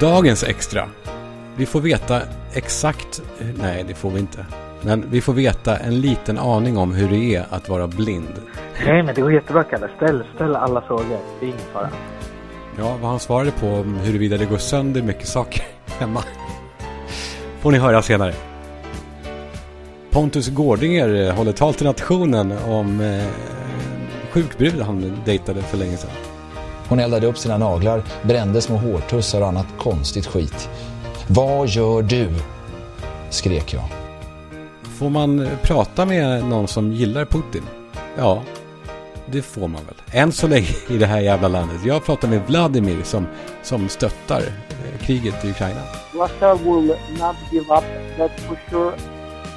Dagens extra. Vi får veta exakt, nej det får vi inte. Men vi får veta en liten aning om hur det är att vara blind. Nej, men det går jättebra Kalle. Ställ, ställ alla frågor. Det är ingen fara. Ja, vad han svarade på om huruvida det går sönder mycket saker hemma. Får ni höra senare. Pontus Gårdinger eh, håller tal till nationen om eh, sjukbrud han dejtade för länge sedan. Hon eldade upp sina naglar, brände små hårtussar och annat konstigt skit. Vad gör du? skrek jag. Får man prata med någon som gillar Putin? Ja, det får man väl. Än så länge i det här jävla landet. Jag pratar med Vladimir som, som stöttar eh, kriget i Ukraina. Russia will not give up, that's for sure.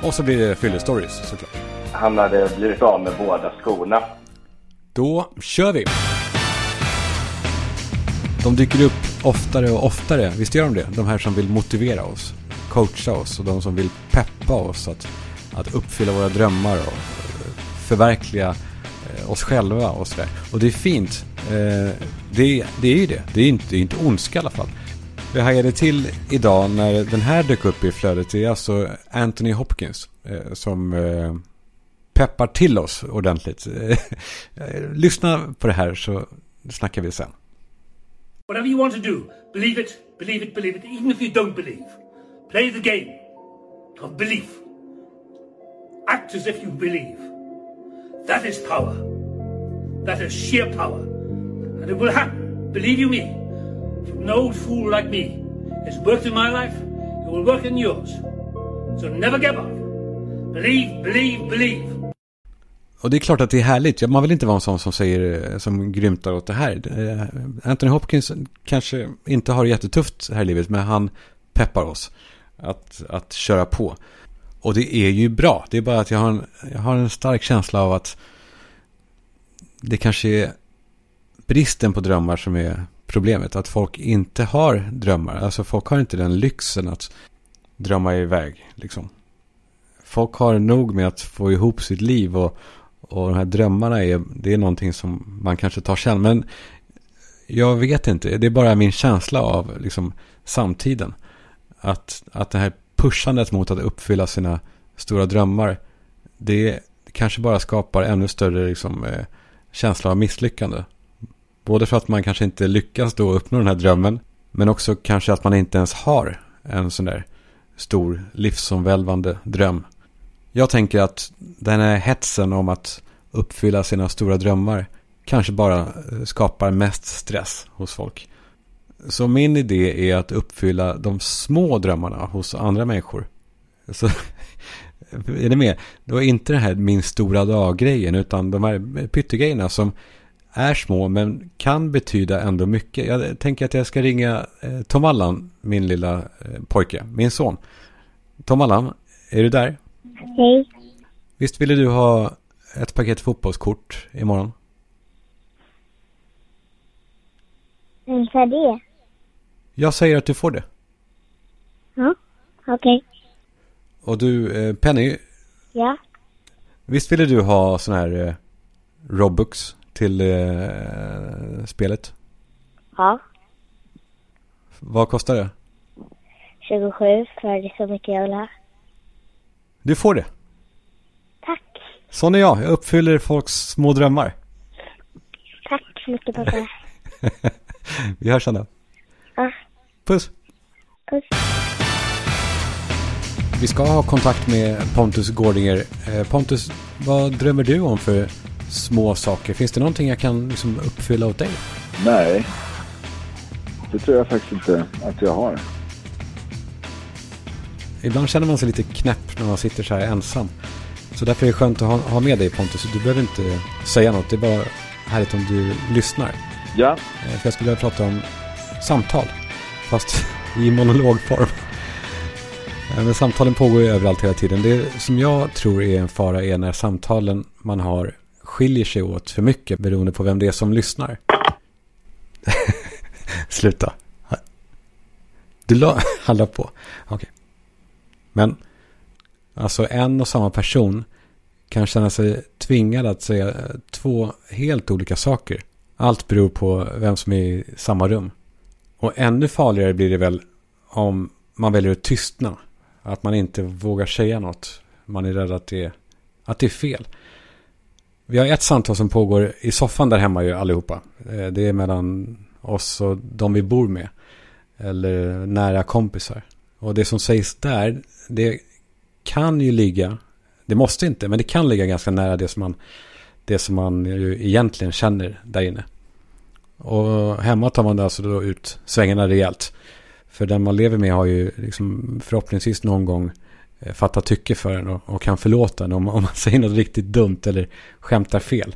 Och så blir det fyllestories såklart. Han hade blivit av med båda skorna. Då kör vi! De dyker upp oftare och oftare, visst gör de det? De här som vill motivera oss, coacha oss och de som vill peppa oss att, att uppfylla våra drömmar och eh, förverkliga eh, oss själva och sådär. Och det är fint. Eh, det, det är ju det. Det är inte, det är inte ondska i alla fall. Jag hajade till idag när den här dök upp i flödet. Det är alltså Anthony Hopkins som peppar till oss ordentligt. Lyssna på det här så snackar vi sen. Whatever you want to do, believe it, believe it, believe it, even if you don't believe. Play the game of belief. Act as if you believe. That is power. That is sheer power. And it will happen, believe you me. An old fool like me has worked in my life, it will work in yours. So never give up. Believe, believe, believe. Och det är klart att det är härligt. Man vill inte vara en sån som säger, eh, som grymtar åt det här. Eh, Anthony Hopkins kanske inte har det jättetufft här i livet, men han peppar oss att, att köra på. Och det är ju bra. Det är bara att jag har, en, jag har en stark känsla av att det kanske är bristen på drömmar som är problemet. Att folk inte har drömmar. Alltså folk har inte den lyxen att drömma iväg. Liksom. Folk har nog med att få ihop sitt liv och, och de här drömmarna är, det är någonting som man kanske tar sen. Men jag vet inte, det är bara min känsla av liksom, samtiden. Att, att det här pushandet mot att uppfylla sina stora drömmar, det kanske bara skapar ännu större liksom, eh, känsla av misslyckande. Både för att man kanske inte lyckas då uppnå den här drömmen, men också kanske att man inte ens har en sån där stor livsomvälvande dröm. Jag tänker att den här hetsen om att uppfylla sina stora drömmar kanske bara eh, skapar mest stress hos folk. Så min idé är att uppfylla de små drömmarna hos andra människor. Så, är ni med? Det var inte det här min stora dag-grejen utan de här pyttegrejerna som är små men kan betyda ändå mycket. Jag tänker att jag ska ringa eh, Tom Allan, min lilla eh, pojke, min son. Tom Allan, är du där? Hej. Visst ville du ha ett paket fotbollskort imorgon? Sa det? Jag säger att du får det. Ja, okej. Okay. Och du, eh, Penny. Ja? Visst ville du ha sån här eh, Robux till eh, spelet? Ja. Vad kostar det? 27 för det är så mycket jag vill ha. Du får det. Sån är jag. Jag uppfyller folks små drömmar. Tack så mycket pappa. Vi hörs sen då. Ja. Puss. Puss. Vi ska ha kontakt med Pontus Gårdinger. Eh, Pontus, vad drömmer du om för små saker? Finns det någonting jag kan liksom uppfylla åt dig? Nej, det tror jag faktiskt inte att jag har. Ibland känner man sig lite knäpp när man sitter så här ensam. Så därför är det skönt att ha, ha med dig Pontus. Du behöver inte säga något. Det är bara härligt om du lyssnar. Ja. Eh, för jag skulle vilja prata om samtal. Fast i monologform. Eh, men samtalen pågår ju överallt hela tiden. Det som jag tror är en fara är när samtalen man har skiljer sig åt för mycket beroende på vem det är som lyssnar. Sluta. Du la, handlar på. Okej. Okay. Men alltså en och samma person kan känna sig tvingad att säga två helt olika saker. Allt beror på vem som är i samma rum. Och ännu farligare blir det väl om man väljer att tystna. Att man inte vågar säga något. Man är rädd att det, att det är fel. Vi har ett samtal som pågår i soffan där hemma ju allihopa. Eh, det är mellan oss och de vi bor med. Eller nära kompisar. Och det som sägs där, det kan ju ligga, det måste inte, men det kan ligga ganska nära det som man, det som man ju egentligen känner där inne. Och hemma tar man alltså då ut svängarna rejält. För den man lever med har ju liksom förhoppningsvis någon gång eh, fattat tycke för en och, och kan förlåta en om, om man säger något riktigt dumt eller skämtar fel.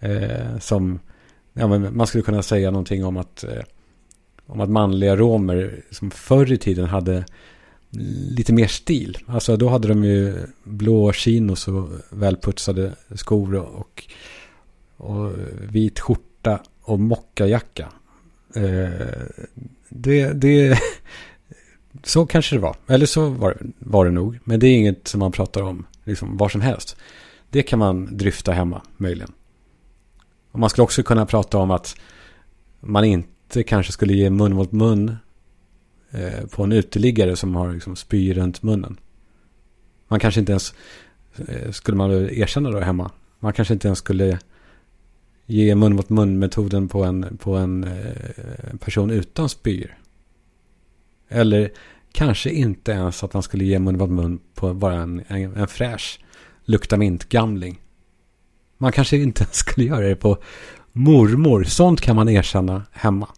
Eh, som, ja, men man skulle kunna säga någonting om att, eh, om att manliga romer som förr i tiden hade lite mer stil. Alltså då hade de ju blå chinos och välputsade skor och, och, och vit skjorta och mockajacka. Eh, det, det, så kanske det var. Eller så var, var det nog. Men det är inget som man pratar om liksom var som helst. Det kan man dryfta hemma möjligen. Och man skulle också kunna prata om att man inte kanske skulle ge mun mot mun eh, på en uteliggare som har liksom spy runt munnen. Man kanske inte ens, eh, skulle man erkänna då hemma, man kanske inte ens skulle ge mun mot mun metoden på en, på en eh, person utan spyor. Eller kanske inte ens att man skulle ge mun mot mun på bara en, en, en fräsch lukta mint-gamling. Man kanske inte ens skulle göra det på mormor. Sånt kan man erkänna hemma.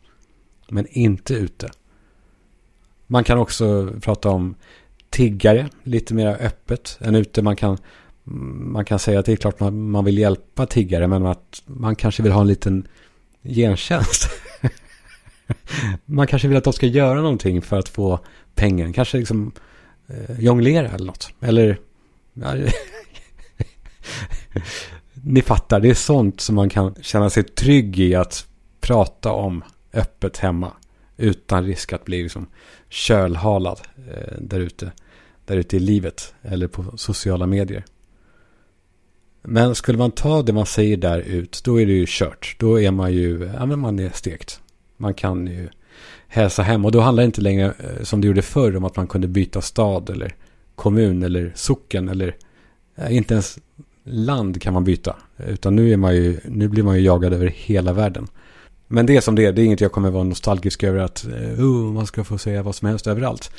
Men inte ute. Man kan också prata om tiggare lite mer öppet än ute. Man kan, man kan säga att det är klart att man vill hjälpa tiggare men att man kanske vill ha en liten gentjänst. man kanske vill att de ska göra någonting för att få pengen. Kanske liksom eh, jonglera eller något. Eller... Ja, ni fattar, det är sånt som man kan känna sig trygg i att prata om öppet hemma. Utan risk att bli liksom kölhalad eh, där ute. Där ute i livet eller på sociala medier. Men skulle man ta det man säger där ut, då är det ju kört. Då är man ju, ja men man är stekt. Man kan ju hälsa hem. Och då handlar det inte längre eh, som det gjorde förr om att man kunde byta stad eller kommun eller socken eller eh, inte ens land kan man byta. Utan nu, är man ju, nu blir man ju jagad över hela världen. Men det är som det är. Det är inget jag kommer vara nostalgisk över att uh, man ska få säga vad som helst överallt.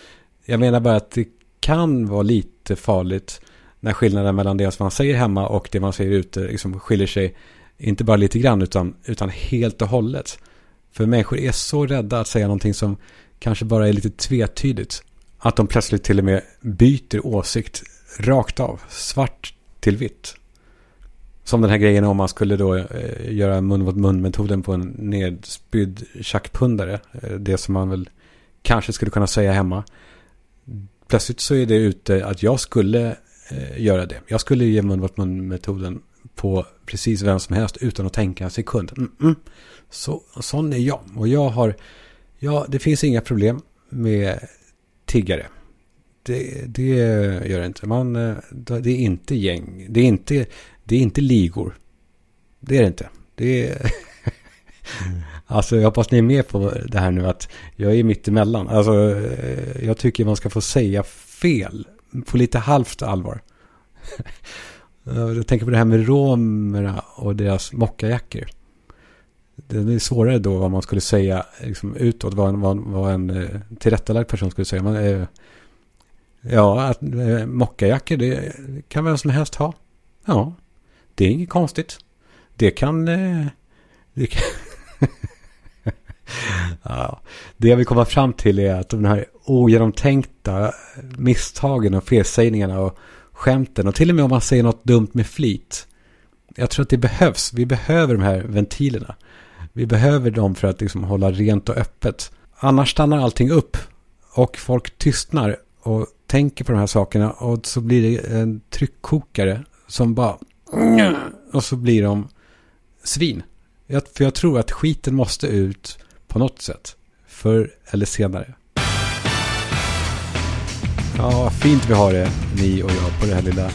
Jag menar bara att det kan vara lite farligt när skillnaden mellan det som man säger hemma och det man säger ute liksom skiljer sig inte bara lite grann utan, utan helt och hållet. För människor är så rädda att säga någonting som kanske bara är lite tvetydigt. Att de plötsligt till och med byter åsikt rakt av, svart till vitt. Som den här grejen om man skulle då eh, göra mun mot mun-metoden på en nedspydd tjackpundare. Eh, det som man väl kanske skulle kunna säga hemma. Plötsligt så är det ute att jag skulle eh, göra det. Jag skulle ge mun mot mun-metoden på precis vem som helst utan att tänka en sekund. Mm -mm. Så, sån är jag. Och jag har, ja, det finns inga problem med tiggare. Det, det gör det inte. Man, det är inte gäng. Det är inte, det är inte ligor. Det är det inte. Det är... Alltså jag hoppas ni är med på det här nu att jag är mitt emellan. Alltså jag tycker man ska få säga fel på lite halvt allvar. Jag tänker på det här med romerna och deras mockajackor. Det är svårare då vad man skulle säga liksom, utåt, vad, vad, vad en tillrättalagd person skulle säga. Man, ja, att mockajackor det kan vem som helst ha. Ja, det är inget konstigt. Det kan... Eh, det, kan ja, det jag vill komma fram till är att de här ogenomtänkta misstagen och felsägningarna och skämten och till och med om man säger något dumt med flit. Jag tror att det behövs. Vi behöver de här ventilerna. Vi behöver dem för att liksom hålla rent och öppet. Annars stannar allting upp och folk tystnar och tänker på de här sakerna och så blir det en tryckkokare som bara och så blir de svin. Jag, för jag tror att skiten måste ut på något sätt. Förr eller senare. Ja, fint vi har det, ni och jag, på det här lilla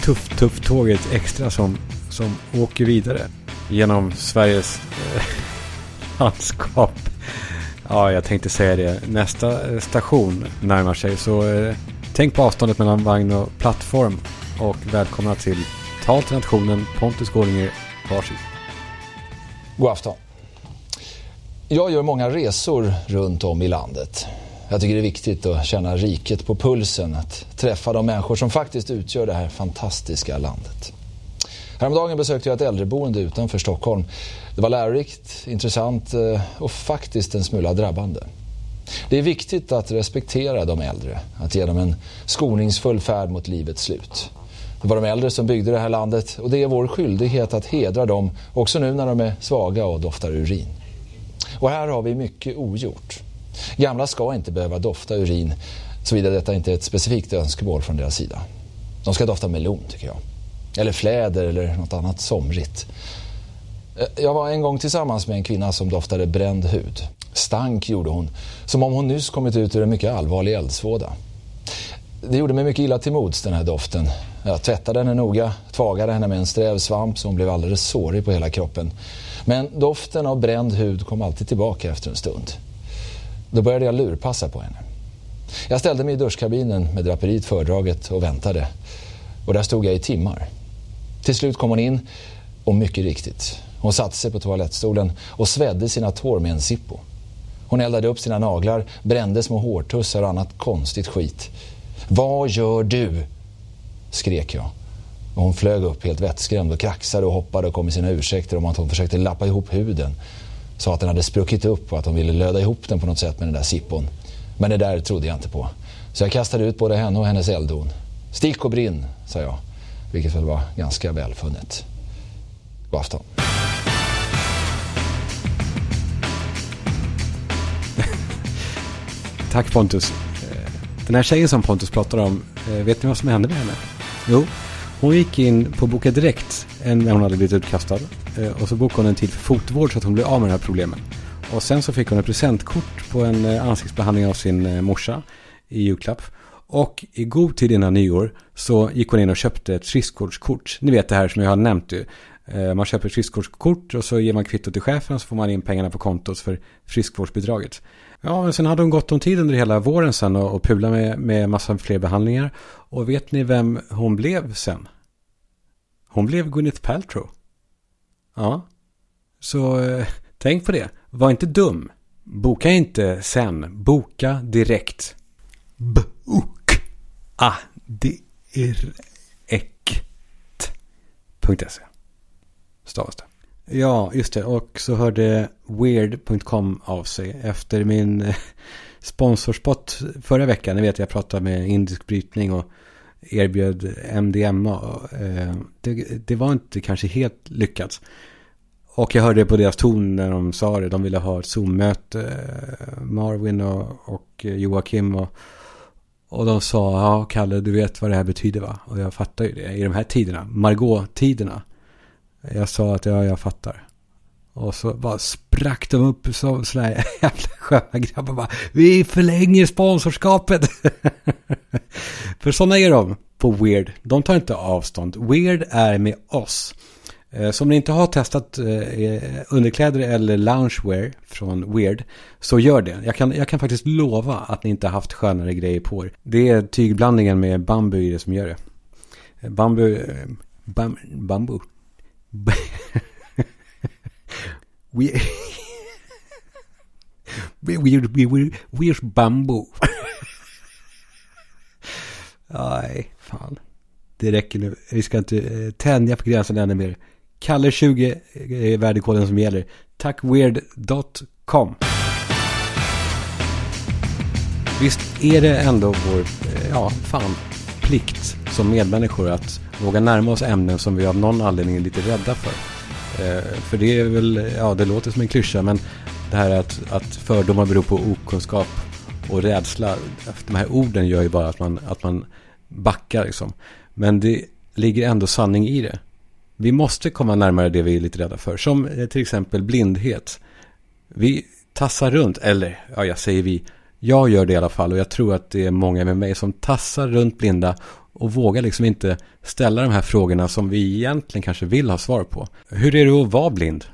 tuff-tuff-tåget extra som, som åker vidare genom Sveriges eh, landskap. Ja, jag tänkte säga det. Nästa eh, station närmar sig. Så eh, tänk på avståndet mellan vagn och plattform. Och välkomna till Tal till nationen. Pontus Gårdinger, varsitt. God afton. Jag gör många resor runt om i landet. Jag tycker det är viktigt att känna riket på pulsen, att träffa de människor som faktiskt utgör det här fantastiska landet. Häromdagen besökte jag ett äldreboende utanför Stockholm. Det var lärorikt, intressant eh, och faktiskt en smula drabbande. Det är viktigt att respektera de äldre, att ge dem en skoningsfull färd mot livets slut. Det var de äldre som byggde det här landet och det är vår skyldighet att hedra dem också nu när de är svaga och doftar urin. Och här har vi mycket ogjort. Gamla ska inte behöva dofta urin såvida detta inte är ett specifikt önskemål från deras sida. De ska dofta melon tycker jag. Eller fläder eller något annat somrigt. Eh, jag var en gång tillsammans med en kvinna som doftade bränd hud. Stank gjorde hon, som om hon nyss kommit ut ur en mycket allvarlig eldsvåda. Det gjorde mig mycket illa till mods den här doften. Jag tvättade henne noga, tvagade henne med en sträv svamp så hon blev alldeles sårig på hela kroppen. Men doften av bränd hud kom alltid tillbaka efter en stund. Då började jag lurpassa på henne. Jag ställde mig i duschkabinen med draperiet fördraget och väntade. Och där stod jag i timmar. Till slut kom hon in och mycket riktigt. Hon satte sig på toalettstolen och svedde sina tår med en sippo. Hon eldade upp sina naglar, brände små hårtussar och annat konstigt skit. Vad gör du? Skrek jag. Och hon flög upp helt vettskrämd och kraxade och hoppade och kom med sina ursäkter om att hon försökte lappa ihop huden. Sa att den hade spruckit upp och att hon ville löda ihop den på något sätt med den där sippon. Men det där trodde jag inte på. Så jag kastade ut både henne och hennes elddon. Stick och brinn, sa jag. Vilket väl var ganska välfunnet. God afton. Tack Pontus. Eh, den här tjejen som Pontus pratar om, eh, vet ni vad som hände med henne? Jo, hon gick in på Boka Direkt när hon hade blivit utkastad. Eh, och så bokade hon en tid för fotvård så att hon blev av med de här problemen. Och sen så fick hon ett presentkort på en eh, ansiktsbehandling av sin eh, morsa i julklapp. Och i god tid innan nyår så gick hon in och köpte ett friskvårdskort. Ni vet det här som jag har nämnt ju. Man köper ett friskvårdskort och så ger man kvitto till chefen och så får man in pengarna på kontot för friskvårdsbidraget. Ja, men sen hade hon gått om tid under hela våren sen och, och pula med, med massa fler behandlingar. Och vet ni vem hon blev sen? Hon blev Gwyneth Paltrow. Ja, så eh, tänk på det. Var inte dum. Boka inte sen. Boka direkt. Bok. Ah, direkt.se Stavas det. Ja, just det. Och så hörde Weird.com av sig efter min eh, sponsorspot förra veckan. Ni vet, jag pratade med indisk brytning och erbjöd MDMA. Eh, det, det var inte kanske helt lyckat. Och jag hörde på deras ton när de sa det. De ville ha ett Zoom-möte. Eh, Marvin och, och Joakim och, och de sa, ja Kalle, du vet vad det här betyder va? Och jag fattar ju det i de här tiderna. Margot-tiderna. Jag sa att ja, jag fattar. Och så bara sprack de upp som sådana här jävla sköna grabbar bara. Vi förlänger sponsorskapet. För sådana är de på Weird. De tar inte avstånd. Weird är med oss. Eh, så om ni inte har testat eh, eh, underkläder eller loungewear från Weird så gör det. Jag kan, jag kan faktiskt lova att ni inte har haft skönare grejer på er. Det är tygblandningen med bambu i det som gör det. Bambu, bam, bambu. we, Weird, weird, weird bambo. bambu. Nej, fan. Det räcker nu. Vi ska inte eh, tänja på gränsen ännu mer. Kalle 20 eh, är värdekoden som gäller. Tackweird.com Visst är det ändå vår, eh, ja, fan, plikt som medmänniskor att våga närma oss ämnen som vi av någon anledning är lite rädda för. Eh, för det är väl, ja, det låter som en klyscha, men det här att, att fördomar beror på okunskap och rädsla. De här orden gör ju bara att man, att man backar liksom. Men det ligger ändå sanning i det. Vi måste komma närmare det vi är lite rädda för. Som eh, till exempel blindhet. Vi tassar runt, eller ja, jag säger vi. Jag gör det i alla fall och jag tror att det är många med mig som tassar runt blinda och vågar liksom inte ställa de här frågorna som vi egentligen kanske vill ha svar på. Hur är det att vara blind?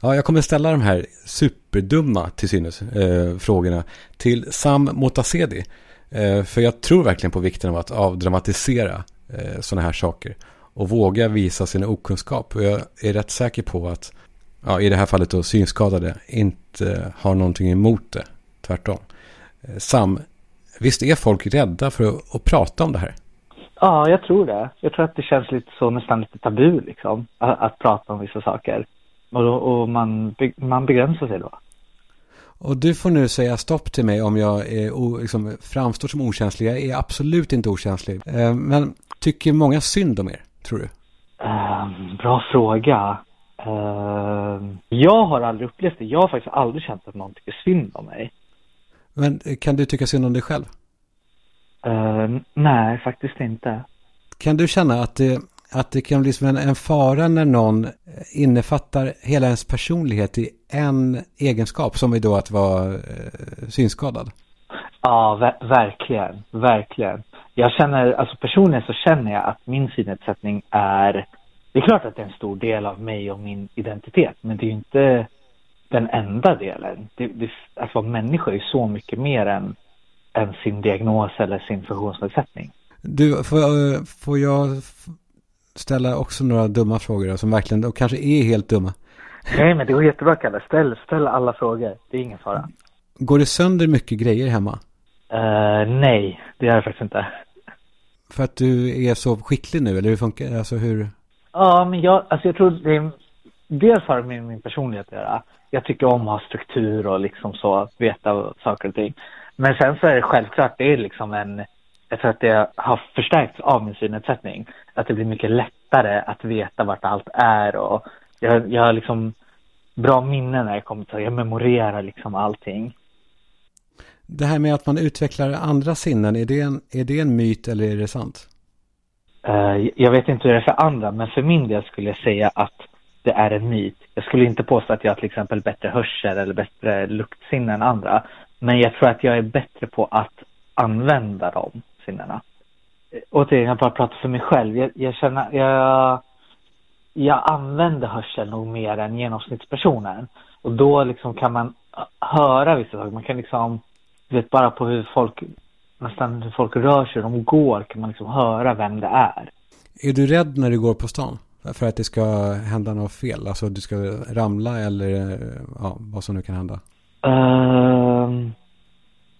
Ja, jag kommer ställa de här superdumma till synes eh, frågorna till Sam Motasedi. Eh, för jag tror verkligen på vikten av att avdramatisera eh, sådana här saker. Och våga visa sin okunskap. Och jag är rätt säker på att, ja, i det här fallet då synskadade, inte har någonting emot det. Tvärtom. Eh, Sam, visst är folk rädda för att, att prata om det här? Ja, jag tror det. Jag tror att det känns lite så nästan lite tabu liksom. Att, att prata om vissa saker. Och, då- och man, man begränsar sig då. Och du får nu säga stopp till mig om jag är liksom, framstår som okänslig. Jag är absolut inte okänslig. Eh, men tycker många synd om er, tror du? Ehm, bra fråga. Ehm, jag har aldrig upplevt det. Jag har faktiskt aldrig känt att någon tycker synd om mig. Men kan du tycka synd om dig själv? Ehm, nej, faktiskt inte. Kan du känna att det, att det kan bli som en, en fara när någon innefattar hela ens personlighet i en egenskap, som är då att vara eh, synskadad? Ja, ver- verkligen. Verkligen. Jag känner, alltså personligen så känner jag att min synnedsättning är, det är klart att det är en stor del av mig och min identitet, men det är ju inte den enda delen. Det, det, att vara människa är så mycket mer än, än sin diagnos eller sin funktionsnedsättning. Du, får, jag- får jag ställa också några dumma frågor då, som verkligen, och kanske är helt dumma? Nej, men det går jättebra, Kalle. Ställ, ställ alla frågor. Det är ingen fara. Går det sönder mycket grejer hemma? Eh, nej, det gör det faktiskt inte. För att du är så skicklig nu, eller hur funkar det? Alltså hur? Ja, men jag, alltså jag tror det är, dels har det med min personlighet att göra. Jag tycker om att ha struktur och liksom så, veta saker och ting. Men sen så är det självklart, det är liksom en, jag tror att det har förstärkts av min synnedsättning. Att det blir mycket lättare att veta vart allt är och jag, jag har liksom bra minnen när jag kommer till, jag memorerar liksom allting. Det här med att man utvecklar andra sinnen, är det en, är det en myt eller är det sant? Eh, jag vet inte hur det är för andra, men för min del skulle jag säga att det är en myt. Jag skulle inte påstå att jag har till exempel bättre hörsel eller bättre luktsinne än andra. Men jag tror att jag är bättre på att använda de sinnena. Återigen, jag bara pratar för mig själv. Jag, jag känner, jag, jag använder hörsel nog mer än genomsnittspersonen. Och då liksom kan man höra vissa saker. Man kan liksom, du vet bara på hur folk, nästan hur folk rör sig, de går, kan man liksom höra vem det är. Är du rädd när du går på stan? För att det ska hända något fel? Alltså du ska ramla eller ja, vad som nu kan hända? Ehm,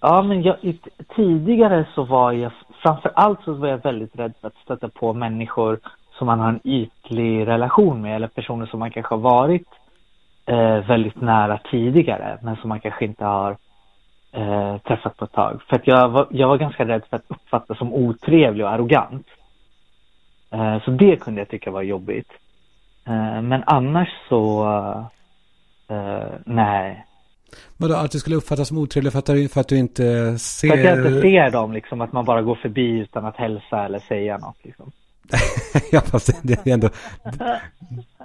ja, men jag, tidigare så var jag, framför allt så var jag väldigt rädd för att stöta på människor som man har en ytlig relation med eller personer som man kanske har varit eh, väldigt nära tidigare men som man kanske inte har eh, träffat på ett tag. För att jag var, jag var ganska rädd för att uppfattas som otrevlig och arrogant. Eh, så det kunde jag tycka var jobbigt. Eh, men annars så, eh, nej. Vadå, att du skulle uppfattas som otrevlig för att du, för att du inte ser... För att jag inte ser dem, liksom, att man bara går förbi utan att hälsa eller säga något. Liksom. ja, fast det, är ändå...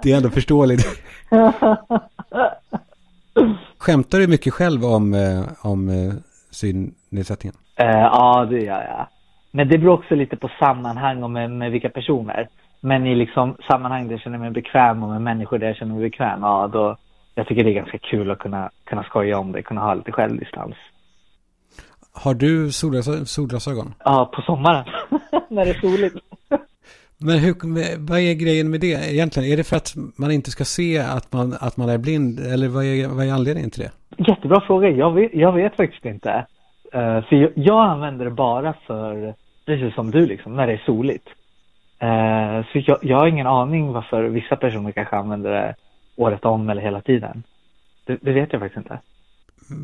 Det är ändå förståeligt. Skämtar du mycket själv om, eh, om eh, synnedsättningen? Eh, ja, det gör jag. Men det beror också lite på sammanhang och med, med vilka personer. Men i liksom sammanhang där jag känner mig bekväm och med människor där jag känner mig bekväm, ja då, jag tycker det är ganska kul att kunna, kunna skoja om det, kunna ha lite självdistans. Har du solglas- solglasögon? Ja, på sommaren, när det är soligt. Men hur, vad är grejen med det egentligen? Är det för att man inte ska se att man, att man är blind? Eller vad är, vad är anledningen till det? Jättebra fråga. Jag vet, jag vet faktiskt inte. Eh, för jag, jag använder det bara för, precis som du liksom, när det är soligt. Eh, så jag, jag har ingen aning varför vissa personer kanske använder det året om eller hela tiden. Det, det vet jag faktiskt inte.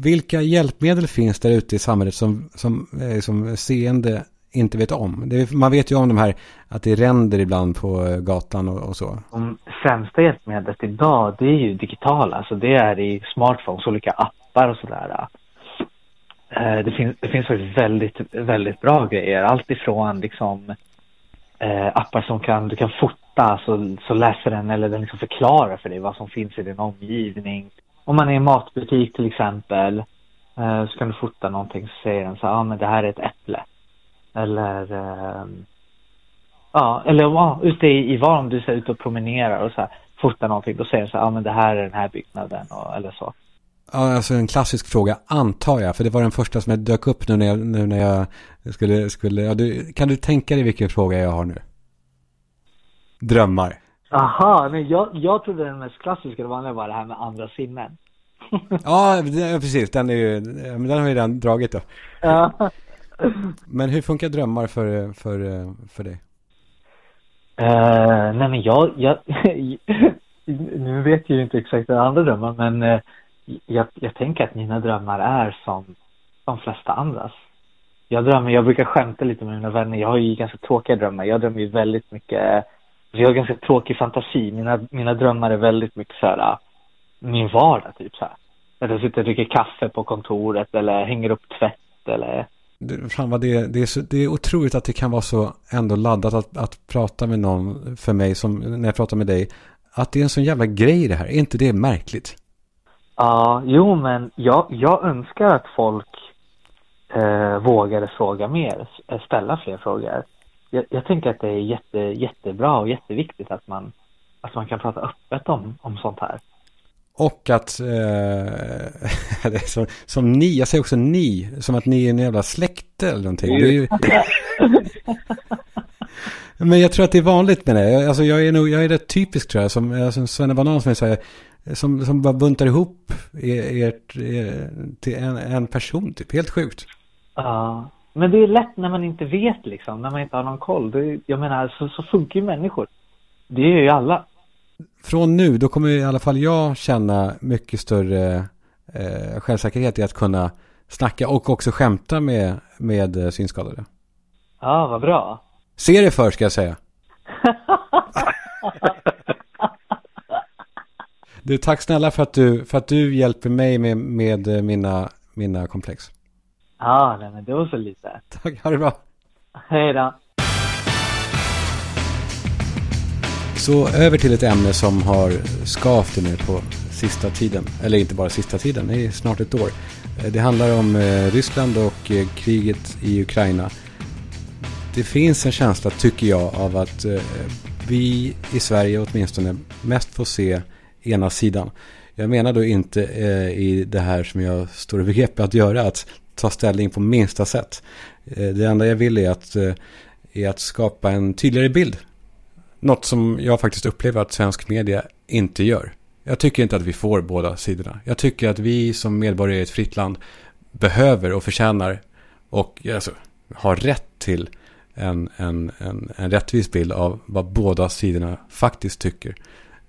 Vilka hjälpmedel finns där ute i samhället som, som, eh, som seende inte vet om? Det, man vet ju om de här, att det ränder ibland på eh, gatan och, och så. De främsta hjälpmedlet idag, det är ju digitala. Alltså det är i smartphones, olika appar och sådär. Eh, det, finns, det finns väldigt, väldigt bra grejer. Allt ifrån liksom eh, appar som kan, du kan fota så, så läser den eller den liksom förklarar för dig vad som finns i din omgivning. Om man är i en matbutik till exempel eh, så kan du fota någonting så säger den så här, ja ah, men det här är ett äpple. Eller eh, Ja, eller ja, ute i, i om du är ute och promenerar och så här. fota någonting, då säger den så här, ja men det här är den här byggnaden och, eller så. Ja, alltså en klassisk fråga, antar jag. För det var den första som jag dök upp nu när jag, nu när jag skulle... skulle ja, du, kan du tänka dig vilken fråga jag har nu? Drömmar. Aha, nej jag, jag trodde den mest klassiska det var det här med andra sinnen. Ja, det- precis. Den, är ju, men den har vi redan dragit då. Men hur funkar drömmar för, för, för dig? Eh, nej men jag, jag nu vet jag ju inte exakt vad andra drömmar men eh, jag, jag tänker att mina drömmar är som de flesta andras. Jag drömmer, jag brukar skämta lite med mina vänner, jag har ju ganska tråkiga drömmar. Jag drömmer ju väldigt mycket, jag har ganska tråkig fantasi. Mina, mina drömmar är väldigt mycket så här, min vardag typ så här. Att jag sitter och dricker kaffe på kontoret eller hänger upp tvätt eller Det- Fan vad det, det, är så, det är otroligt att det kan vara så ändå laddat att, att prata med någon för mig som när jag pratar med dig. Att det är en sån jävla grej det här. Är inte det märkligt? Ja, jo men jag, jag önskar att folk eh, vågade fråga mer, s- ställa fler frågor. Jag, jag tänker att det är jätte, jättebra och jätteviktigt att man, att man kan prata öppet om, om sånt här. Och att, eh, som, som ni, jag säger också ni, som att ni är en jävla släkte eller någonting. Ju, men jag tror att det är vanligt med det. Alltså jag är nog, jag är rätt typisk tror jag, som, alltså, Svenne Banan som är så här, som, som bara buntar ihop er, ert, er, till en, en person typ, helt sjukt. Ja, men det är lätt när man inte vet liksom, när man inte har någon koll. Det, jag menar, så, så funkar ju människor. Det gör ju alla. Från nu, då kommer i alla fall jag känna mycket större eh, självsäkerhet i att kunna snacka och också skämta med, med eh, synskadade. Ja, vad bra. Se det för ska jag säga. Du, tack snälla för att du, för att du hjälper mig med, med eh, mina, mina komplex. Ja, nej men det var så lite. Tack, ha det bra. Hej då. Så över till ett ämne som har skavt nu på sista tiden. Eller inte bara sista tiden, det är snart ett år. Eh, Det handlar om eh, Ryssland och kriget i Ukraina. Det finns en känsla, tycker jag, av att vi i Sverige åtminstone mest får se ena sidan. Jag menar då inte eh, i det här som jag står i begrepp att göra, att ta ställning på minsta sätt. Eh, det enda jag vill är att, eh, är att skapa en tydligare bild något som jag faktiskt upplever att svensk media inte gör. Jag tycker inte att vi får båda sidorna. Jag tycker att vi som medborgare i ett fritt land behöver och förtjänar och alltså, har rätt till en, en, en, en rättvis bild av vad båda sidorna faktiskt tycker.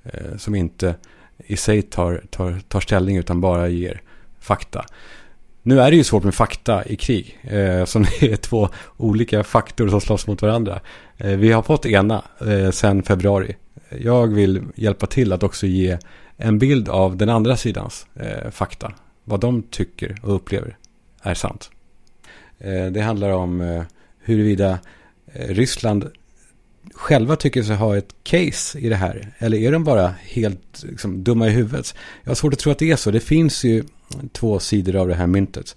Eh, som inte i sig tar, tar, tar ställning utan bara ger fakta. Nu är det ju svårt med fakta i krig. Eh, som är två olika faktor som slåss mot varandra. Eh, vi har fått ena eh, sedan februari. Jag vill hjälpa till att också ge en bild av den andra sidans eh, fakta. Vad de tycker och upplever är sant. Eh, det handlar om eh, huruvida eh, Ryssland själva tycker sig ha ett case i det här. Eller är de bara helt liksom, dumma i huvudet? Jag har svårt att tro att det är så. Det finns ju två sidor av det här myntet.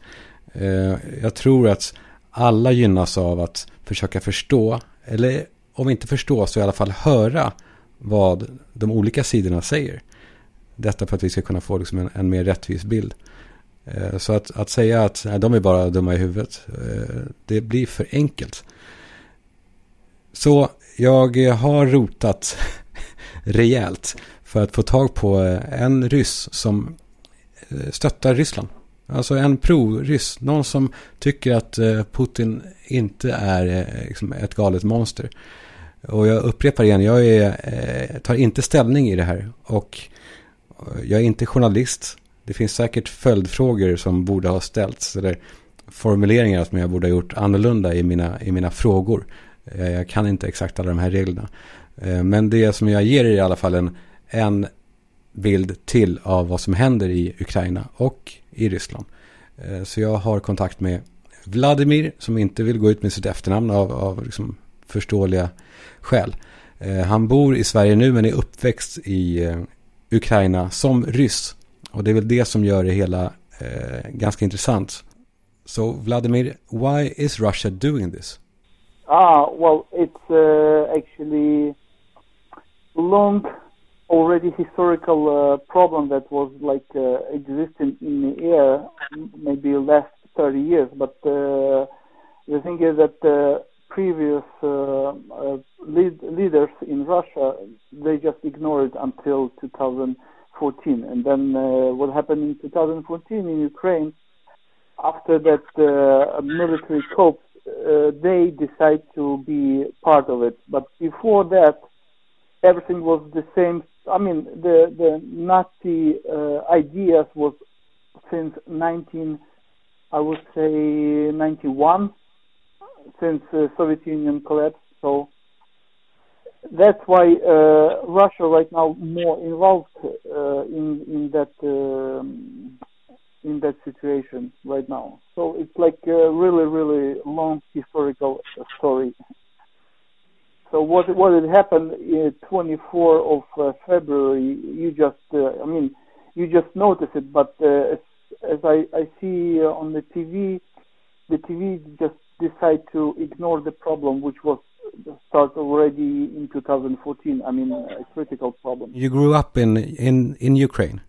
Eh, jag tror att alla gynnas av att försöka förstå, eller om inte förstå så i alla fall höra vad de olika sidorna säger. Detta för att vi ska kunna få liksom en, en mer rättvis bild. Eh, så att, att säga att nej, de är bara dumma i huvudet, eh, det blir för enkelt. Så jag har rotat rejält för att få tag på eh, en ryss som eh, stöttar Ryssland. Alltså en pro-ryss. Någon som tycker att eh, Putin inte är liksom ett galet monster. Och jag upprepar igen, jag är, tar inte ställning i det här. Och jag är inte journalist. Det finns säkert följdfrågor som borde ha ställts. Eller formuleringar som jag borde ha gjort annorlunda i mina, i mina frågor. Eh, jag kan inte exakt alla de här reglerna. Eh, men det som jag ger er i alla fall en, en bild till av vad som händer i Ukraina och i Ryssland. Eh, så jag har kontakt med Vladimir som inte vill gå ut med sitt efternamn av, av liksom förståeliga skäl. Han bor i Sverige nu men är uppväxt i Ukraina som ryss. Och det är väl det som gör det hela ganska intressant. Så Vladimir, why is Russia doing this? Ah, well, it's uh, actually long already historical uh, problem that was like uh, existing in the air maybe last 30 years. But uh, the thing is that uh, previous uh, lead, leaders in Russia they just ignored it until 2014, and then what happened in 2014 in Ukraine after that military coup, they decide to be part of it. But before that, everything was the same. I mean, the the Nazi uh, ideas was since 19, I would say 91, since uh, Soviet Union collapsed. So that's why uh, Russia right now more involved uh, in in that um, in that situation right now. So it's like a really really long historical story. So what what had happened in 24 of uh, February? You just uh, I mean you just notice it, but uh, as, as I I see uh, on the TV, the TV just decide to ignore the problem, which was start already in 2014. I mean a critical problem. You grew up in in in Ukraine.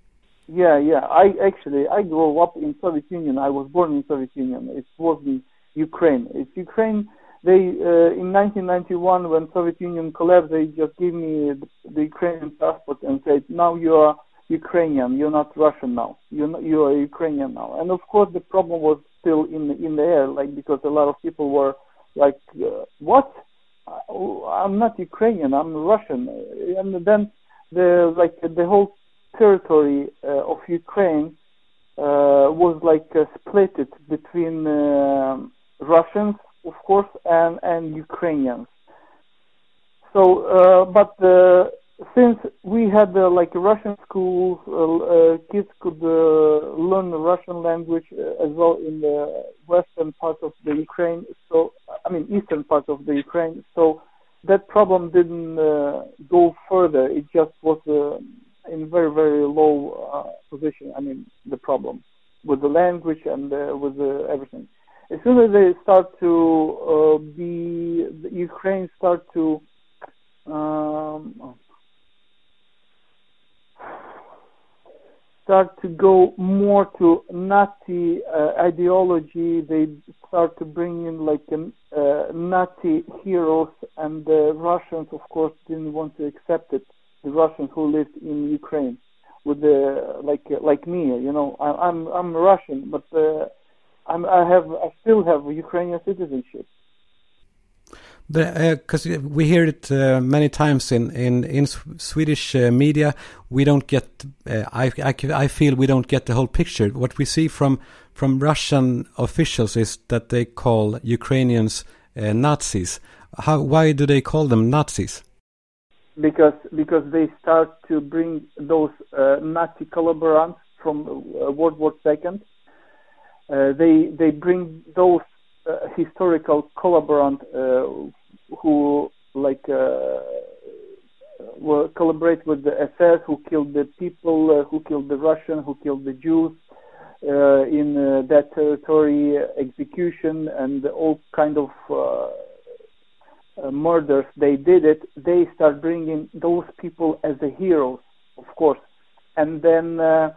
Yeah, yeah. I actually I grew up in Soviet Union. I was born in Soviet Union. It was in Ukraine. It's Ukraine. They uh, in 1991 when Soviet Union collapsed, they just gave me the, Ukrainian passport and said, "Now you are Ukrainian. You're not Russian now. You're not, you are Ukrainian now." And of course, the problem was still in the, in the air, like because a lot of people were like, uh, "What? I'm not Ukrainian. I'm Russian." And then the like the whole territory uh, of Ukraine uh, was like uh, split between Russians, of course, and and Ukrainians. So, but since we had uh, like Russian schools, uh, uh, kids could learn the Russian language as well in the western part of the Ukraine. So, I mean, eastern part of the Ukraine. So that problem didn't go further. It just was. Uh, in very very low uh, position. I mean the problem with the language and uh, with the everything. As soon as they start to uh, be the Ukraine start to um, start to go more to Nazi uh, ideology. They start to bring in like um, uh, Nazi heroes, and the Russians, of course, didn't want to accept it Russians who lived in Ukraine with the like like me you know I, I'm I'm Russian but uh, I'm I have I still have Ukrainian citizenship Because we hear it uh, many times in in in Swedish uh, media, we don't get. Uh, I, I I feel we don't get the whole picture. What we see from from Russian officials is that they call Ukrainians Nazis. How? Why do they call them Nazis? Because because they start to bring those uh, Nazi collaborators from uh, World War II. Uh, they they bring those uh, historical collaborators uh, who like uh, were collaborate with the SS, who killed the people, who killed the Russian, who killed the Jews. in that territory, execution and all kind of uh, murders they did it they start bringing those people as the heroes of course. And then uh,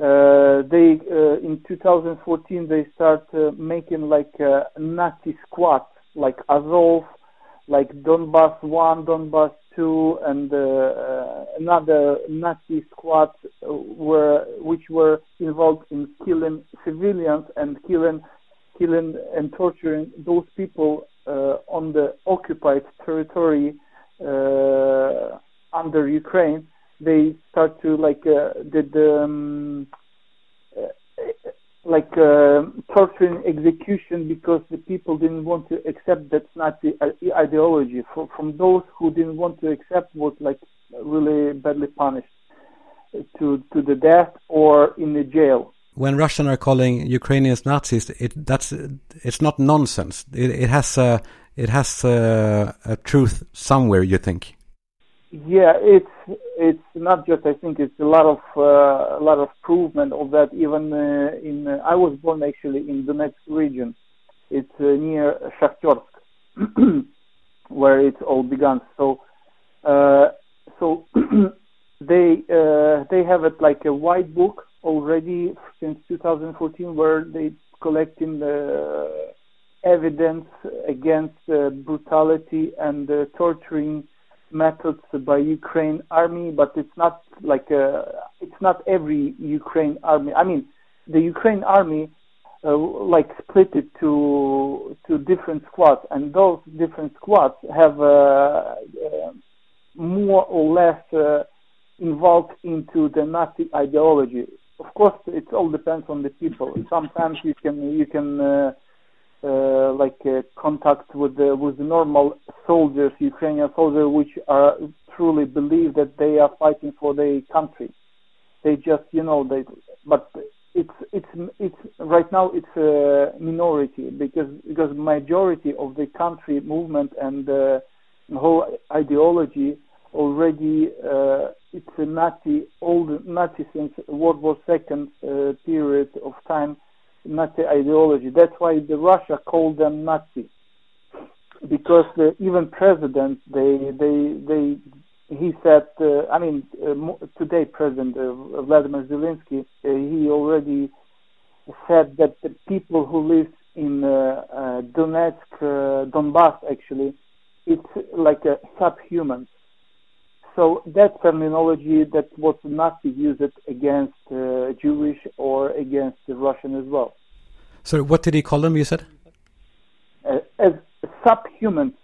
uh, they in 2014 they start making like nazi squads like azov like donbass 1 donbass 2 and another nazi squad were which were involved in killing civilians and killing killing and torturing those people. uh, on the occupied territory uh, under Ukraine, they start to like uh, did um, like torturing execution because the people didn't want to accept that Nazi ideology. From those who didn't want to accept was like really badly punished to to the death or in the jail when Russians are calling Ukrainians Nazis, it that's it's not nonsense. It, it has a it has a, a, truth somewhere. You think? Yeah, it's it's not just. I think it's a lot of uh, a lot of provement of that. Even uh, in uh, I was born actually in the next region. It's near Shakhtersk, where it all began. So so they uh, they have it like a white book already since 2014 where they collecting the evidence against uh, brutality and uh, torturing methods by Ukraine army, but it's not like a, it's not every Ukraine army. I mean, the Ukraine army uh, like split it to to different squads, and those different squads have uh, uh, more or less uh, involved into the Nazi ideology. Of course, it all depends on the people. Sometimes you can you can uh, uh, like uh, contact with the with the normal soldiers, Ukrainian soldiers, which are truly believe that they are fighting for their country. They just you know they but it's it's it's right now it's a minority because because majority of the country movement and uh, whole ideology already uh, it's a Nazi old Nazi since World War Second uh, period of time Nazi ideology. That's why the Russia called them Nazi because the, even president they they they he said uh, I mean uh, today President uh, Vladimir Zelensky uh, he already said that the people who live in uh, Donetsk Donbass actually it's like a subhuman so that terminology that was Nazi used against uh, Jewish or against the Russian as well. So what did he call them? You said uh, as subhuman.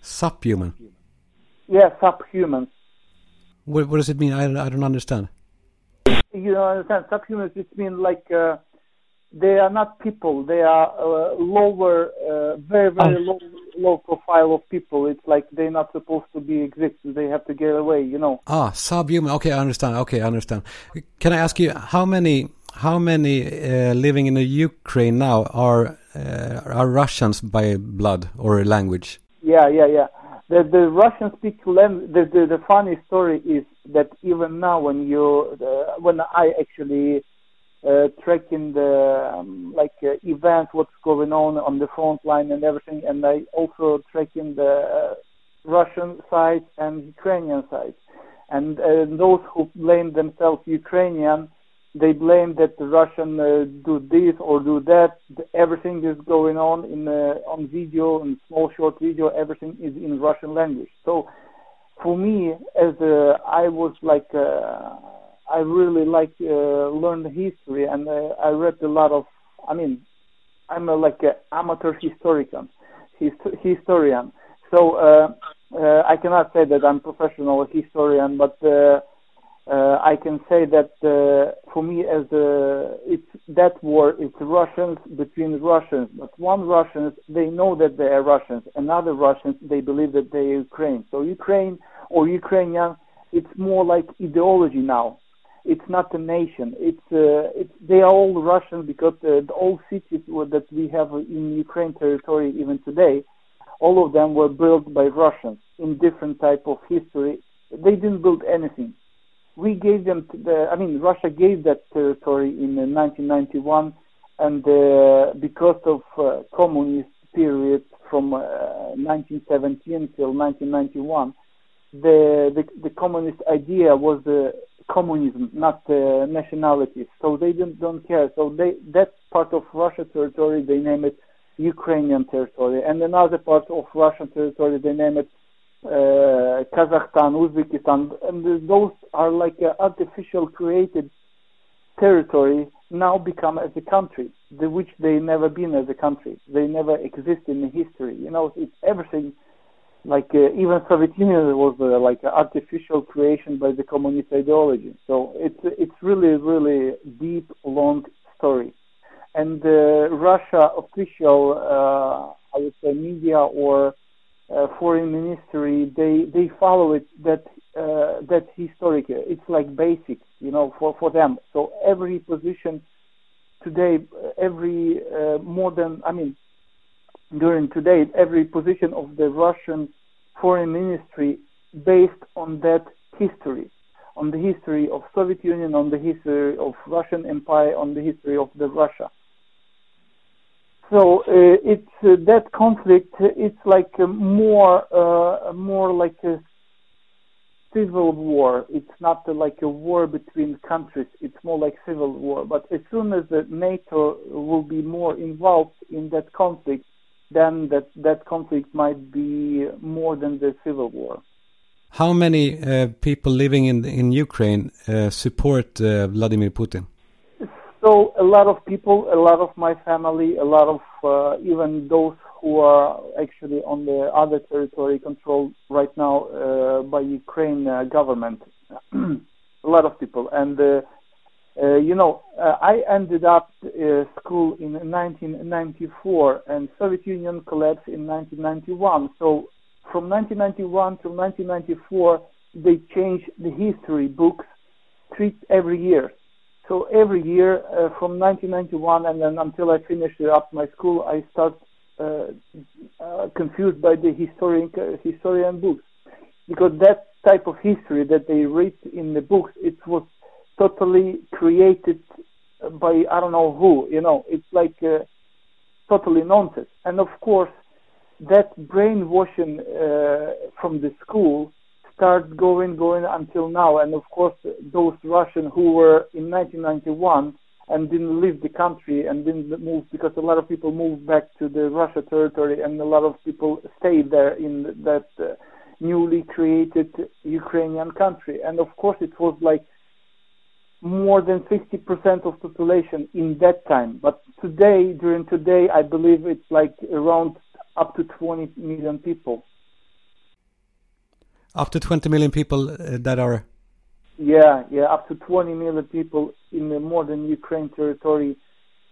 Subhuman. Yeah, subhuman. What, what does it mean? I, I don't understand. You don't understand. Subhumans. It means like uh, they are not people. They are uh, lower, uh, very very oh. low low profile of people. It's like they're not supposed to be exist. They have to get away. You know. Ah, subhuman. Okay, I understand. Okay, I understand. Can I ask you how many how many uh, living in the Ukraine now are uh, are Russians by blood or language? Yeah, yeah, yeah. The the Russian speak language. The, the the funny story is that even now when you uh, when I actually uh, tracking the um, like uh, events, what's going on on the front line and everything, and I also tracking the uh, Russian side and Ukrainian side. And uh, those who blame themselves Ukrainian, they blame that the Russian uh, do this or do that. Everything is going on in uh, on video, in small short video. Everything is in Russian language. So for me, as I was like. I really like uh, learn history, and uh, I read a lot of. I mean, I'm a, like an amateur historian, hist- historian. So uh, uh, I cannot say that I'm professional historian, but uh, uh, I can say that uh, for me, as a, it's that war, it's Russians between Russians. But one Russians, they know that they are Russians, Another Russians, they believe that they are Ukraine. So Ukraine or Ukrainian, it's more like ideology now it's not a nation. It's uh, it's they are all Russian because uh, the old cities that we have in Ukraine territory even today, all of them were built by Russians in different type of history. They didn't build anything. We gave them the. I mean, Russia gave that territory in uh, 1991, and uh, because of uh, communist period from 1917 uh, till 1991, the, the the communist idea was the communism, not uh, nationalities. So they don't, don't care. So they that part of Russia territory they name it Ukrainian territory, and another part of Russian territory they name it uh, Kazakhstan, Uzbekistan, and those are like uh, artificial created territory now become as a country, the, which they never been as a country. They never exist in the history. You know, it's everything like uh, even Soviet Union was uh, like an artificial creation by the communist ideology. So it's it's really really deep, long story. And uh, Russia official, uh, I would say, media or uh, foreign ministry, they they follow it that uh, that historic. It's like basic, you know, for for them. So every position today, every uh modern, I mean, during today every position of the Russian foreign ministry based on that history, on the history of Soviet Union, on the history of Russian Empire, on the history of the Russia. So uh, it's uh, that conflict. It's like uh, more, uh, more like a civil war. It's not uh, like a war between countries. It's more like civil war. But as soon as the NATO will be more involved in that conflict, then that that conflict might be more than the civil war. How many uh, people living in in Ukraine uh, support uh, Vladimir Putin? So a lot of people, a lot of my family, a lot of uh, even those who are actually on the other territory controlled right now uh, by Ukraine uh, government. a lot of people, and uh, uh, you know, uh, I ended up school in 1994, and Soviet Union collapsed in 1991. So from 1991 to 1994, they changed the history books three every year. So every year uh, from 1991 and then until I finished up my school, I start uh, uh, confused by the historian historian books because that type of history that they read in the books it was totally created by I don't know who. You know, it's like uh, totally nonsense. And of course, that brainwashing uh, from the school starts going, going until now. And of course, those Russians who were in 1991 and didn't leave the country and didn't move because a lot of people moved back to the Russia territory and a lot of people stayed there in that uh, newly created Ukrainian country. And of course, it was like more than 50% of population in that time. But today, during today, I believe it's like around up to 20 million people. Up to 20 million people uh, that are. Yeah, yeah, up to 20 million people in the modern Ukraine territory.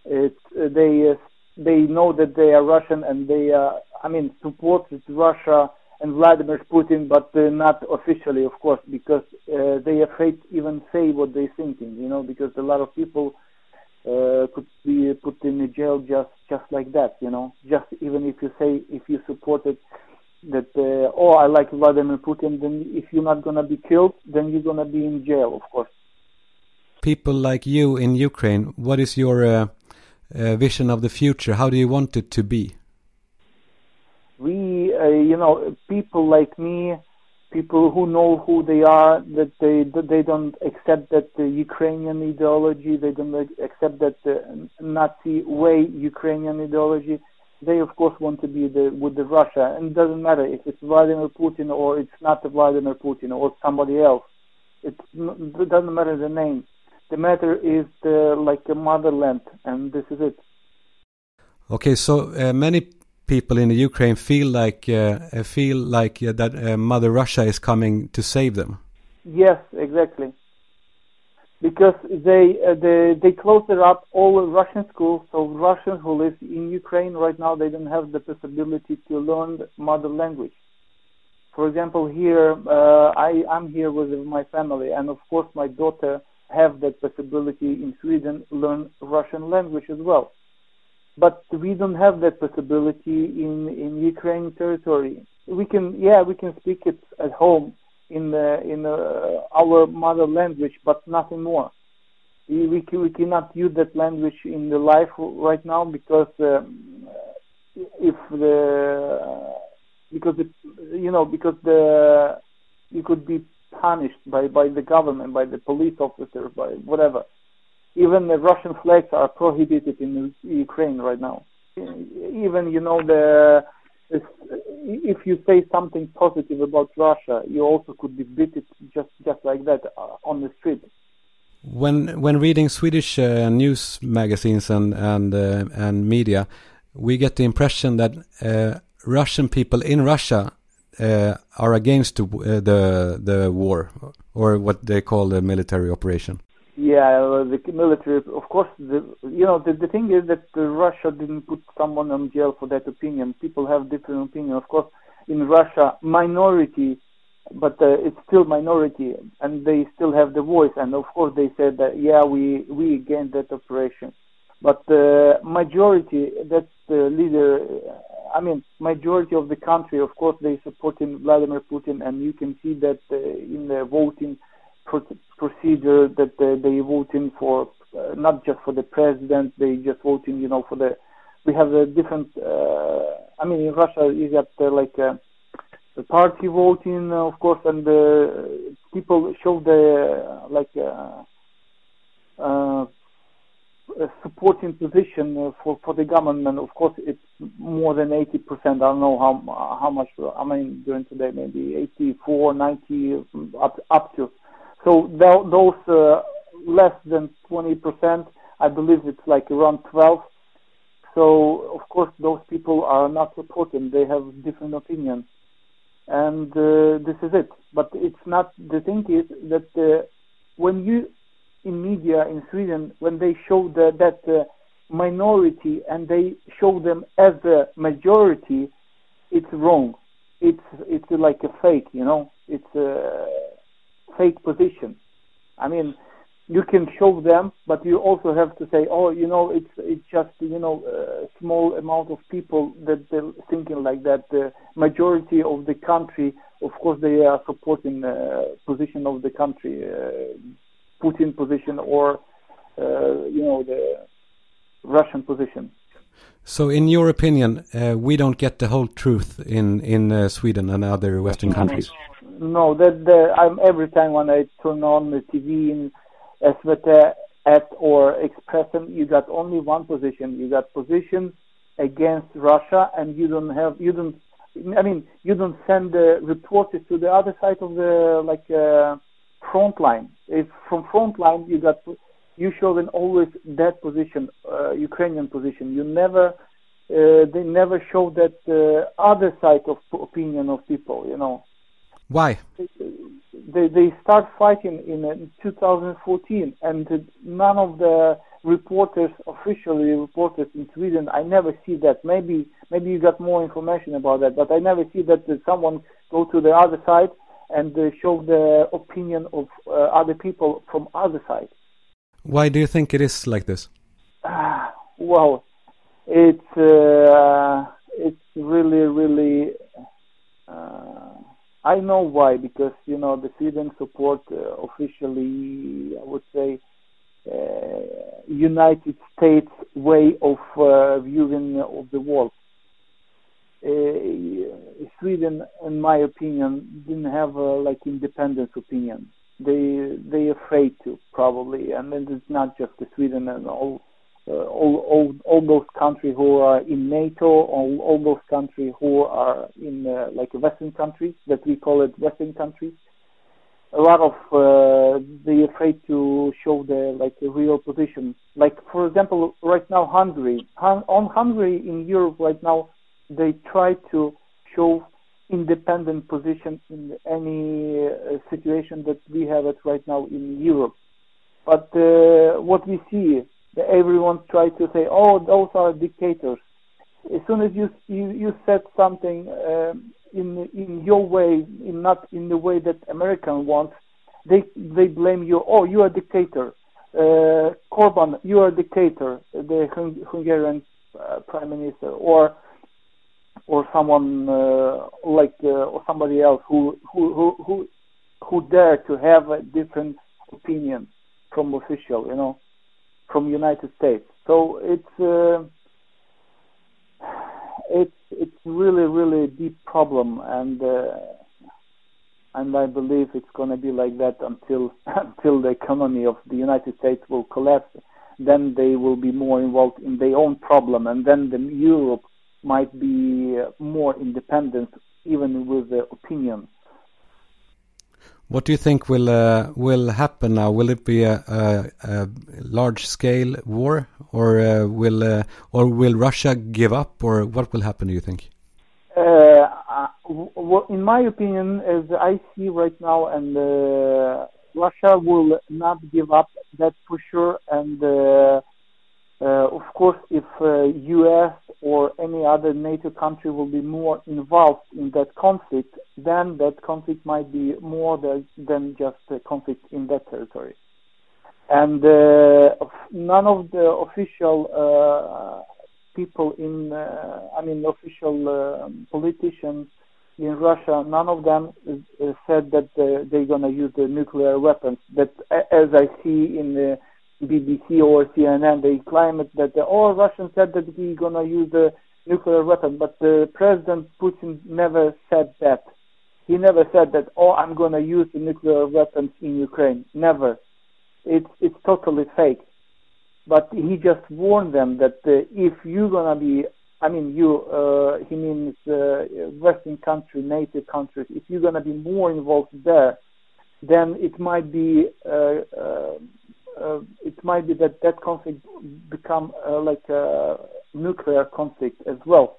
It, uh, they uh, they know that they are Russian and they, uh, I mean, supported Russia and Vladimir Putin, but uh, not officially, of course, because uh, they are afraid even say what they're thinking, you know, because a lot of people uh, could be put in jail just just like that, you know, just even if you say if you supported that uh, oh I like Vladimir Putin, then if you're not gonna be killed, then you're gonna be in jail, of course. People like you in Ukraine, what is your uh, uh, vision of the future? How do you want it to be? Uh, you know, people like me, people who know who they are, that they that they don't accept that the Ukrainian ideology, they don't accept that the Nazi way Ukrainian ideology. They of course want to be the with the Russia, and it doesn't matter if it's Vladimir Putin or it's not Vladimir Putin or somebody else. It, it doesn't matter the name. The matter is the like a motherland, and this is it. Okay, so uh, many people in the Ukraine feel like uh, uh, feel like uh, that uh, Mother Russia is coming to save them. Yes, exactly. Because they uh, they they closed up all Russian schools, so Russians who live in Ukraine right now they don't have the possibility to learn mother language. For example, here uh, I I'm here with my family, and of course my daughter have that possibility in Sweden learn Russian language as well but we don't have that possibility in in Ukraine territory. We can, yeah, we can speak it at home in the, in the, uh, our mother language, but nothing more. We we, can, we cannot use that language in the life right now because um, uh, if the uh, because the, you know because the you could be punished by by the government, by the police officer, by whatever even the Russian flags are prohibited in Ukraine right now. Even you know the if you say something positive about Russia, you also could be beaten just just like that uh, on the street. When when reading Swedish uh, news magazines and and uh, and media, we get the impression that uh, Russian people in Russia uh, are against uh, the the war or what they call the military operation. Yeah, the military, of course. The, you know, the, the thing is that Russia didn't put someone in jail for that opinion. People have different opinion. Of course, in Russia, minority, but uh, it's still minority, and they still have the voice. And of course, they said that yeah, we we against that operation. But the uh, majority, that's the leader. I mean, majority of the country, of course, they supporting Vladimir Putin, and you can see that uh, in the voting procedure that they, they voting for uh, not just for the president they just voting you know for the we have a different uh, i mean in russia you got uh, like uh, the party voting, uh, of course, and the people show the uh, like uh, supporting position for for the government. Of course, it's more than 80 percent. I don't know how how much. I mean, during today, maybe 84, 90, up up to. So tho- those uh, less than 20 percent, I believe it's like around 12. So of course, those people are not reporting; They have different opinions and uh, this is it. But it's not. The thing is that uh, when you in media in Sweden, when they show the, that uh, minority and they show them as a majority, it's wrong. It's it's like a fake, you know. It's a fake position. I mean, you can show them, but you also have to say, oh, you know, it's it's just you know a small amount of people that they're thinking like that. The majority of the country, of course, they are supporting the position of the country, uh, Putin position, or uh, you know the Russian position. So, in your opinion, uh, we don't get the whole truth in in uh, Sweden and other Western countries. No, that the, I'm every time when I turn on the TV in SVT at or Expressen, you got only one position. You got position against Russia, and you don't have you don't. I mean, you don't send the reporters to the other side of the like uh, front line. If from front line you got you show them always that position, uh, Ukrainian position. You never uh, they never show that uh, other side of opinion of people. You know. Why? They they start fighting in uh, 2014, and uh, none of the reporters, officially reporters in Sweden, I never see that. Maybe maybe you got more information about that, but I never see that uh, someone go to the other side and uh, show the opinion of uh, other people from other side. Why do you think it is like this? well, it's uh, it's really really. Uh, I know why because you know the Sweden support uh, officially, I would say, uh, United States way of uh, viewing of the world. Uh, Sweden, in my opinion, didn't have a like independent opinion. They they afraid to probably, and then it's not just the Sweden and all uh, all, all all those countries who are in NATO, all, all those countries who are in uh, like Western countries that we call it Western countries. A lot of uh, they afraid to show their like real position. Like for example, right now Hungary, Hun- on Hungary in Europe right now, they try to show independent position in any uh, situation that we have it right now in Europe. But uh, what we see everyone tries to say, "Oh, those are dictators." As soon as you you, you said something um, in in your way, in not in the way that American wants, they they blame you. Oh, you are a dictator. Uh, Corban, you are a dictator. The Hung- Hungarian uh, prime minister, or or someone uh, like uh, or somebody else who who who who who dare to have a different opinion from official, you know from United States. So it's uh, it's it's really really a deep problem, and uh, and I believe it's going to be like that until until the economy of the United States will collapse. Then they will be more involved in their own problem, and then the Europe might be more independent, even with the opinion. What do you think will uh, will happen now? Will it be a, a, a large scale war, or uh, will uh, or will Russia give up, or what will happen? Do you think? in my opinion, as I see right now, and Russia will not give up. That's for sure. And of course, if U.S or any other NATO country will be more involved in that conflict, then that conflict might be more than just a conflict in that territory. And uh, none of the official uh, people in, uh, I mean, official um, politicians in Russia, none of them uh, said that uh, they're going to use the nuclear weapons. That, as I see in the BBC or CNN, they claim it that the, all Russians said that we're gonna use the nuclear weapon, but the President Putin never said that. He never said that, oh, I'm going to use the nuclear weapons in Ukraine. Never. It's, it's totally fake. But he just warned them that uh, if you're going to be, I mean, you, uh, he means uh, Western country, NATO countries, if you're going to be more involved there, then it might be uh, uh, it might be that that conflict become uh, like a nuclear conflict as well,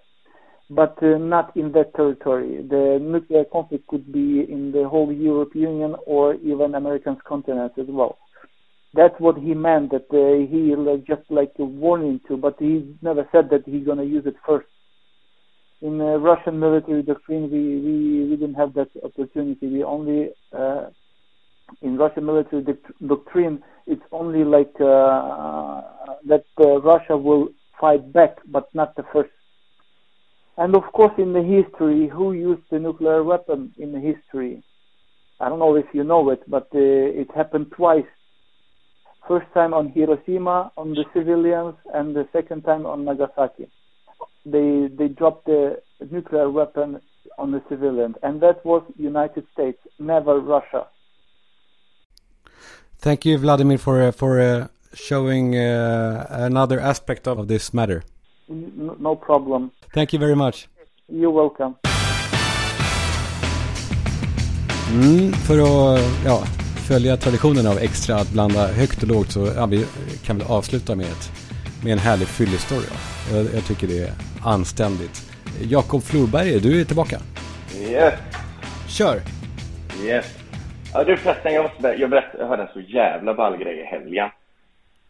but uh, not in that territory. The nuclear conflict could be in the whole European Union or even American continent as well. That's what he meant. That uh, he like, just like a warning to, but he never said that he's gonna use it first. In uh, Russian military doctrine, we, we, we didn't have that opportunity. We only uh, in Russian military doct- doctrine, it's only like uh, that uh, Russia will fight back, but not the first. And of course, in the history, who used the nuclear weapon in the history? I don't know if you know it, but uh, it happened twice. First time on Hiroshima on the civilians, and the second time on Nagasaki. They they dropped the nuclear weapon on the civilians, and that was United States, never Russia. Thank you, Vladimir, for uh, for uh, showing uh, another aspect of this matter. N- no problem. Thank you very much. You're welcome. Mm, för att ja, följa traditionen av extra att blanda högt och lågt så ja, vi kan väl avsluta med, ett, med en härlig fyllestory. Ja. Jag, jag tycker det är anständigt. Jakob Florberger, du är tillbaka. Yes, Kör! yes. Ja, du förresten, jag, måste, jag, berätt, jag hörde en så jävla ball grej i helgen.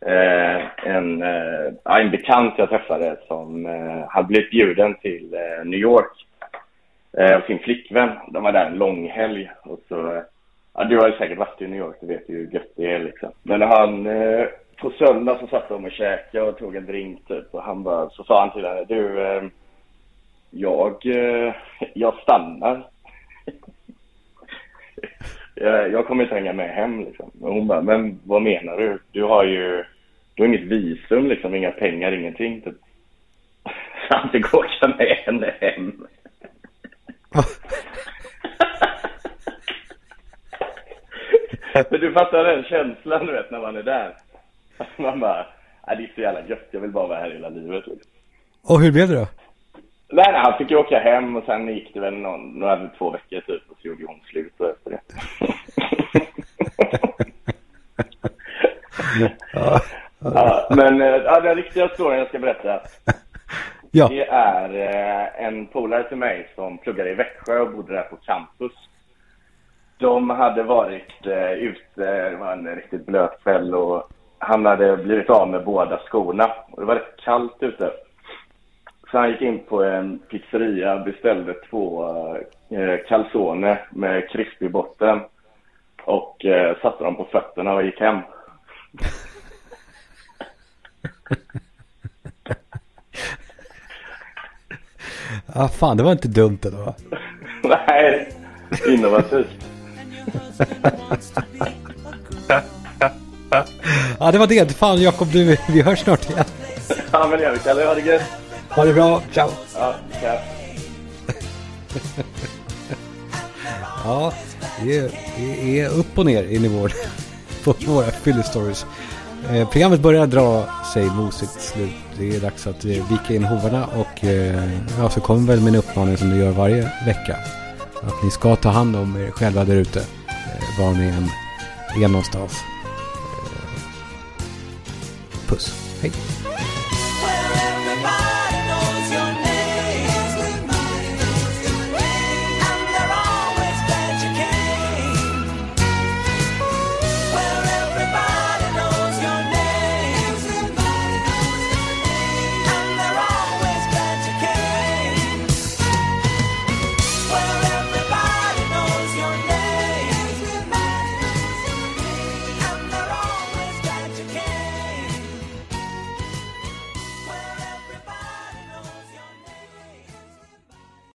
Eh, en, eh, en bekant jag träffade som eh, hade blivit bjuden till eh, New York eh, av sin flickvän. De var där en lång helg och så, eh, ja du har ju säkert varit i New York, du vet ju hur gött det är liksom. Men han, eh, på söndag så satt de och käkade och tog en drink typ och han bara, så sa han till henne, du, eh, jag, eh, jag stannar jag, jag kommer inte hänga med hem liksom. Och hon bara, men vad menar du? Du har ju, du har inget visum liksom, inga pengar, ingenting typ. Så han fick åka med henne hem. Men du fattar den känslan du vet när man är där. Man bara, det är så jävla gött, jag vill bara vara här hela livet liksom. Och hur blev det då? Nej, nej, han fick ju åka hem och sen gick det väl någon, några, två veckor typ och så gjorde hon slut och efter det. ja, men eh, ja, den riktiga storyn jag ska berätta. Ja. Det är eh, en polare till mig som pluggade i Växjö och bodde där på campus. De hade varit eh, ute, det var en riktigt blöt kväll och han hade blivit av med båda skorna. Och det var rätt kallt ute. Så han gick in på en pizzeria, beställde två eh, calzone med krispig botten och eh, satte dem på fötterna och gick hem. Ah, fan, det var inte dumt ändå. va? Nej, innovativt. Ja, det var det. Fan Jakob, du, vi hörs snart igen. Ja, men det gör vi. Kalle, ha det gött. Ha det bra. Ciao. Ja, tja. Ja, det är, det är upp och ner i nivån på våra fyllestories. Eh, programmet börjar dra sig mot sitt slut. Det är dags att eh, vika in hovarna och eh, ja, så kommer väl min uppmaning som du gör varje vecka. Att ni ska ta hand om er själva där ute. Eh, var ni än är någonstans. Eh, puss. Hej.